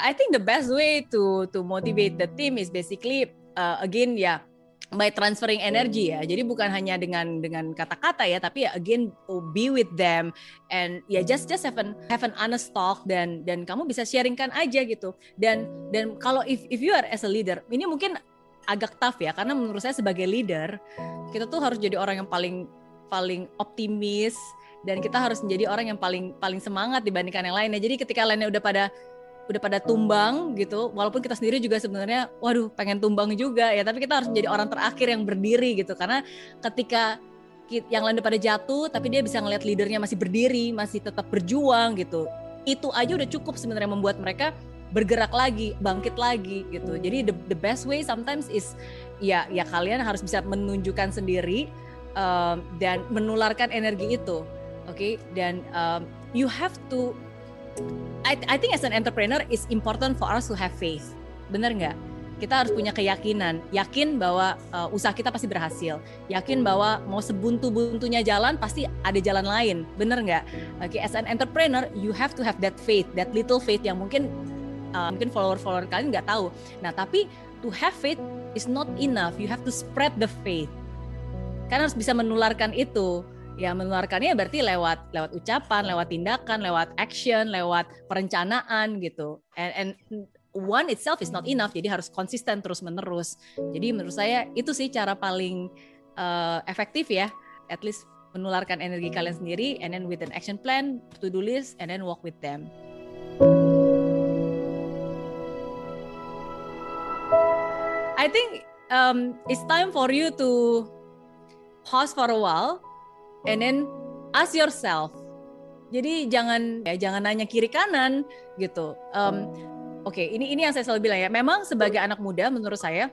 I think the best way to to motivate the team is basically uh, again ya yeah, by transferring energy ya. Jadi bukan hanya dengan dengan kata-kata ya, tapi ya again oh, be with them and ya yeah, just just have an have an honest talk dan dan kamu bisa sharingkan aja gitu. Dan dan kalau if if you are as a leader, ini mungkin agak tough ya karena menurut saya sebagai leader kita tuh harus jadi orang yang paling paling optimis dan kita harus menjadi orang yang paling paling semangat dibandingkan yang lainnya. Jadi ketika lainnya udah pada udah pada tumbang gitu. Walaupun kita sendiri juga sebenarnya waduh pengen tumbang juga ya. Tapi kita harus menjadi orang terakhir yang berdiri gitu. Karena ketika yang lain udah pada jatuh tapi dia bisa ngeliat leadernya masih berdiri masih tetap berjuang gitu. Itu aja udah cukup sebenarnya membuat mereka bergerak lagi bangkit lagi gitu. Jadi the, the best way sometimes is ya ya kalian harus bisa menunjukkan sendiri um, dan menularkan energi itu. Oke? Okay? dan um, you have to I, I think as an entrepreneur is important for us to have faith. Bener nggak? Kita harus punya keyakinan, yakin bahwa uh, usaha kita pasti berhasil, yakin bahwa mau sebuntu-buntunya jalan pasti ada jalan lain, bener nggak? Oke, okay, as an entrepreneur, you have to have that faith, that little faith yang mungkin uh, mungkin follower-follower kalian nggak tahu. Nah, tapi to have faith is not enough. You have to spread the faith. Kan harus bisa menularkan itu ya menularkannya berarti lewat lewat ucapan, lewat tindakan, lewat action, lewat perencanaan gitu. And, and one itself is not enough, jadi harus konsisten terus menerus. Jadi menurut saya itu sih cara paling uh, efektif ya, at least menularkan energi kalian sendiri, and then with an action plan, to do list, and then walk with them. I think um, it's time for you to pause for a while and then ask yourself jadi jangan ya jangan nanya kiri kanan gitu. Um, oke okay, ini ini yang saya selalu bilang ya memang sebagai anak muda menurut saya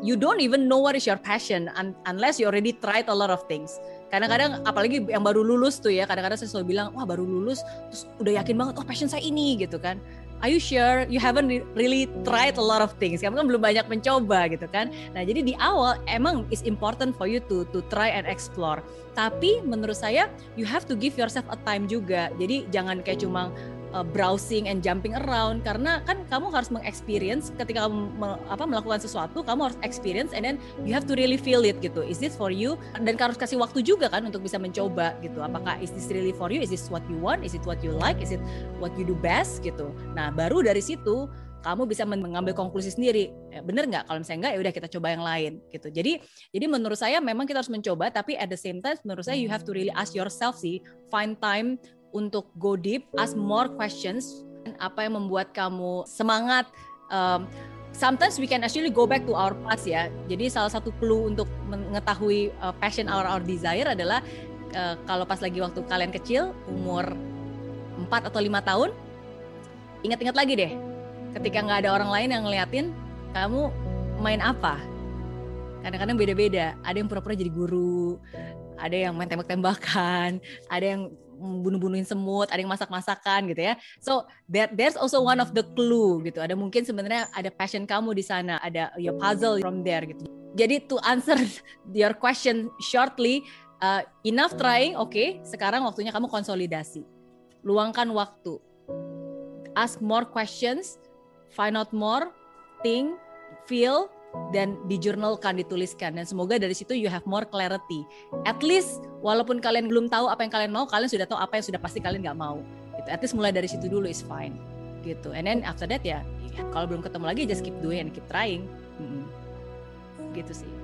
you don't even know what is your passion unless you already tried a lot of things. Kadang-kadang apalagi yang baru lulus tuh ya kadang-kadang saya selalu bilang wah baru lulus terus udah yakin banget oh passion saya ini gitu kan are you sure? You haven't really tried a lot of things. Kamu kan belum banyak mencoba gitu kan? Nah jadi di awal emang is important for you to to try and explore. Tapi menurut saya you have to give yourself a time juga. Jadi jangan kayak cuma uh, browsing and jumping around. Karena kan kamu harus mengexperience ketika kamu me, apa melakukan sesuatu kamu harus experience and then you have to really feel it gitu. Is this for you? Dan harus kasih waktu juga kan untuk bisa mencoba gitu. Apakah is this really for you? Is this what you want? Is it what you like? Is it what you do best gitu. Nah baru dari situ kamu bisa mengambil konklusi sendiri. Ya, bener nggak? Kalau misalnya nggak ya udah kita coba yang lain gitu. Jadi jadi menurut saya memang kita harus mencoba tapi at the same time menurut saya you have to really ask yourself sih find time untuk go deep, ask more questions. Apa yang membuat kamu semangat? Um, sometimes we can actually go back to our past ya. Jadi salah satu clue untuk mengetahui uh, passion our our desire adalah uh, kalau pas lagi waktu kalian kecil umur 4 atau lima tahun, ingat-ingat lagi deh. Ketika nggak ada orang lain yang ngeliatin, kamu main apa? Kadang-kadang beda-beda. Ada yang pura-pura jadi guru, ada yang main tembak-tembakan, ada yang bunuh-bunuhin semut, ada yang masak-masakan gitu ya. So that there's also one of the clue gitu. Ada mungkin sebenarnya ada passion kamu di sana, ada your puzzle from there gitu. Jadi to answer your question shortly, uh, enough trying, oke. Okay, sekarang waktunya kamu konsolidasi. Luangkan waktu. Ask more questions, find out more, think, feel, dan dijurnalkan dituliskan. Dan semoga dari situ you have more clarity. At least walaupun kalian belum tahu apa yang kalian mau kalian sudah tahu apa yang sudah pasti kalian nggak mau. Gitu. At least mulai dari situ dulu is fine. Gitu. And then after that ya, kalau belum ketemu lagi just keep doing and keep trying. Hmm. gitu sih